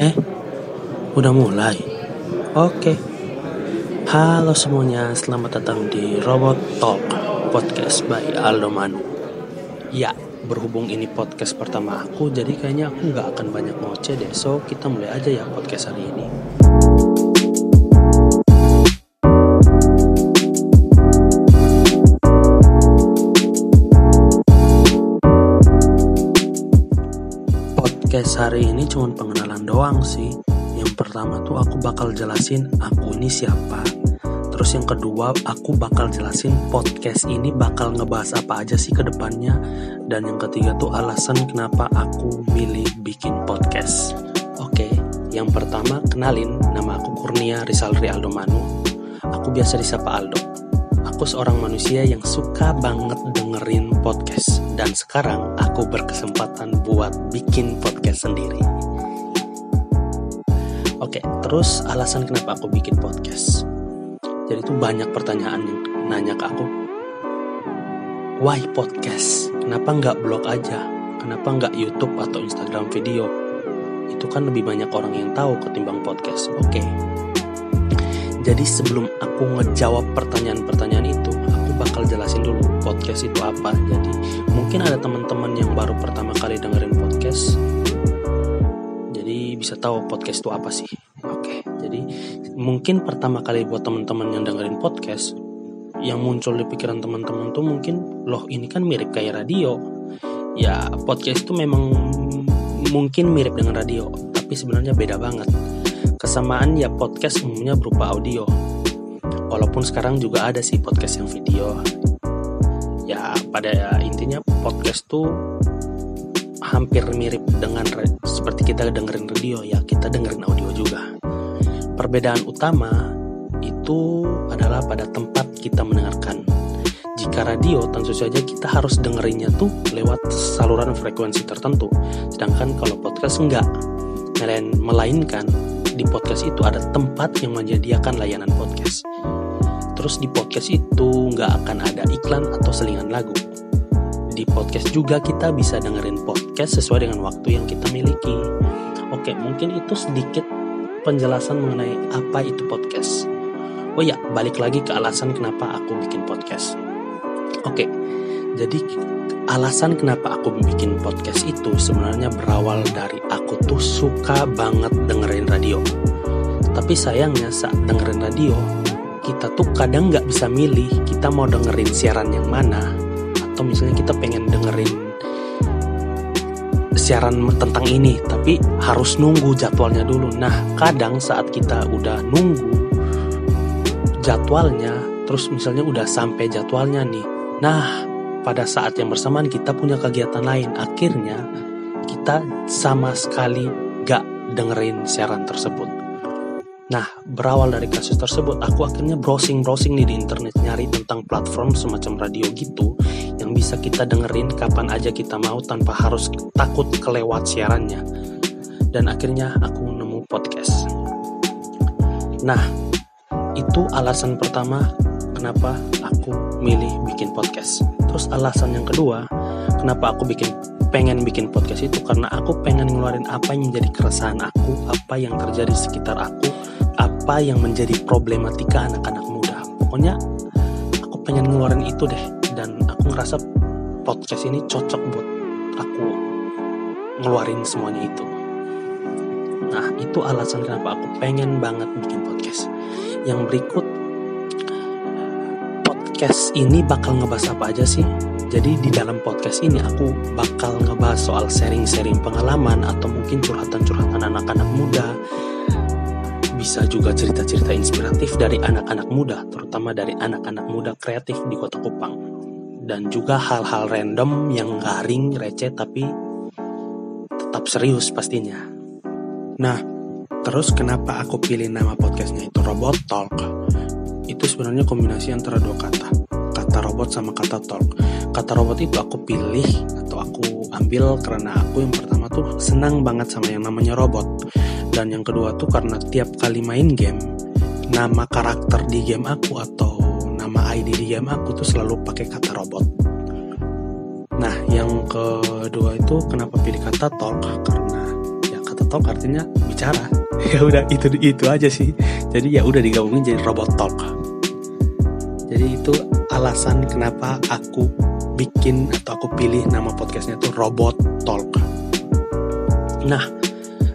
Eh, udah mulai. Oke. Halo semuanya, selamat datang di Robot Talk Podcast by Aldo Manu. Ya, berhubung ini podcast pertama aku, jadi kayaknya aku nggak akan banyak ngoceh deh. So, kita mulai aja ya podcast hari ini. Podcast hari ini cuma pengenalan doang sih. Yang pertama tuh aku bakal jelasin aku ini siapa. Terus yang kedua aku bakal jelasin podcast ini bakal ngebahas apa aja sih ke depannya. Dan yang ketiga tuh alasan kenapa aku milih bikin podcast. Oke, yang pertama kenalin nama aku Kurnia Rizal Rialdo Manu. Aku biasa disapa Aldo. Aku seorang manusia yang suka banget dengerin podcast dan sekarang aku berkesempatan buat bikin podcast sendiri. Oke, terus alasan kenapa aku bikin podcast. Jadi tuh banyak pertanyaan yang nanya ke aku. Why podcast? Kenapa nggak blog aja? Kenapa nggak YouTube atau Instagram video? Itu kan lebih banyak orang yang tahu ketimbang podcast. Oke. Jadi sebelum aku ngejawab pertanyaan-pertanyaan itu, aku bakal jelasin dulu podcast itu apa. Jadi mungkin ada teman-teman yang baru pertama kali dengerin podcast. Jadi bisa tahu podcast itu apa sih. Oke. Jadi mungkin pertama kali buat teman-teman yang dengerin podcast, yang muncul di pikiran teman-teman tuh mungkin loh ini kan mirip kayak radio. Ya podcast itu memang mungkin mirip dengan radio, tapi sebenarnya beda banget Kesamaan ya podcast umumnya berupa audio. Walaupun sekarang juga ada sih podcast yang video. Ya pada intinya podcast tuh hampir mirip dengan seperti kita dengerin radio ya kita dengerin audio juga. Perbedaan utama itu adalah pada tempat kita mendengarkan. Jika radio tentu saja kita harus dengerinnya tuh lewat saluran frekuensi tertentu. Sedangkan kalau podcast enggak. Melainkan di podcast itu ada tempat yang menyediakan layanan podcast. Terus di podcast itu nggak akan ada iklan atau selingan lagu. Di podcast juga kita bisa dengerin podcast sesuai dengan waktu yang kita miliki. Oke, mungkin itu sedikit penjelasan mengenai apa itu podcast. Oh ya, balik lagi ke alasan kenapa aku bikin podcast. Oke, jadi alasan kenapa aku bikin podcast itu sebenarnya berawal dari aku tuh suka banget dengerin radio. Tapi sayangnya saat dengerin radio, kita tuh kadang nggak bisa milih kita mau dengerin siaran yang mana. Atau misalnya kita pengen dengerin siaran tentang ini, tapi harus nunggu jadwalnya dulu. Nah, kadang saat kita udah nunggu jadwalnya, terus misalnya udah sampai jadwalnya nih. Nah, pada saat yang bersamaan kita punya kegiatan lain. Akhirnya kita sama sekali gak dengerin siaran tersebut. Nah, berawal dari kasus tersebut, aku akhirnya browsing-browsing nih di internet nyari tentang platform semacam radio gitu yang bisa kita dengerin kapan aja kita mau tanpa harus takut kelewat siarannya. Dan akhirnya aku nemu podcast. Nah, itu alasan pertama kenapa aku milih bikin podcast. Terus alasan yang kedua, kenapa aku bikin pengen bikin podcast itu karena aku pengen ngeluarin apa yang menjadi keresahan aku, apa yang terjadi di sekitar aku, apa yang menjadi problematika anak-anak muda. Pokoknya aku pengen ngeluarin itu deh dan aku ngerasa podcast ini cocok buat aku ngeluarin semuanya itu. Nah, itu alasan kenapa aku pengen banget bikin podcast. Yang berikut podcast ini bakal ngebahas apa aja sih? Jadi di dalam podcast ini aku bakal ngebahas soal sharing-sharing pengalaman atau mungkin curhatan-curhatan anak-anak muda. Bisa juga cerita-cerita inspiratif dari anak-anak muda, terutama dari anak-anak muda kreatif di Kota Kupang. Dan juga hal-hal random yang garing, receh tapi tetap serius pastinya. Nah, terus kenapa aku pilih nama podcastnya itu Robot Talk? itu sebenarnya kombinasi antara dua kata kata robot sama kata talk kata robot itu aku pilih atau aku ambil karena aku yang pertama tuh senang banget sama yang namanya robot. Dan yang kedua tuh karena tiap kali main game nama karakter di game aku atau nama ID di game aku tuh selalu pakai kata robot. Nah yang kedua itu kenapa pilih kata talk? Karena talk artinya bicara. Ya udah itu itu aja sih. Jadi ya udah digabungin jadi robot talk. Jadi itu alasan kenapa aku bikin atau aku pilih nama podcastnya itu robot talk. Nah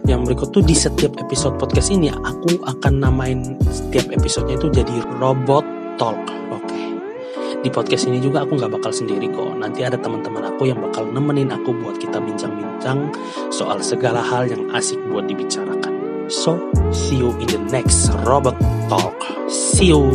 yang berikut tuh di setiap episode podcast ini aku akan namain setiap episodenya itu jadi robot talk. Oke. Di podcast ini juga aku nggak bakal sendiri kok. Nanti ada teman-teman aku yang bakal nemenin aku buat kita bincang-bincang soal segala hal yang asik buat dibicarakan. So see you in the next robot talk. See you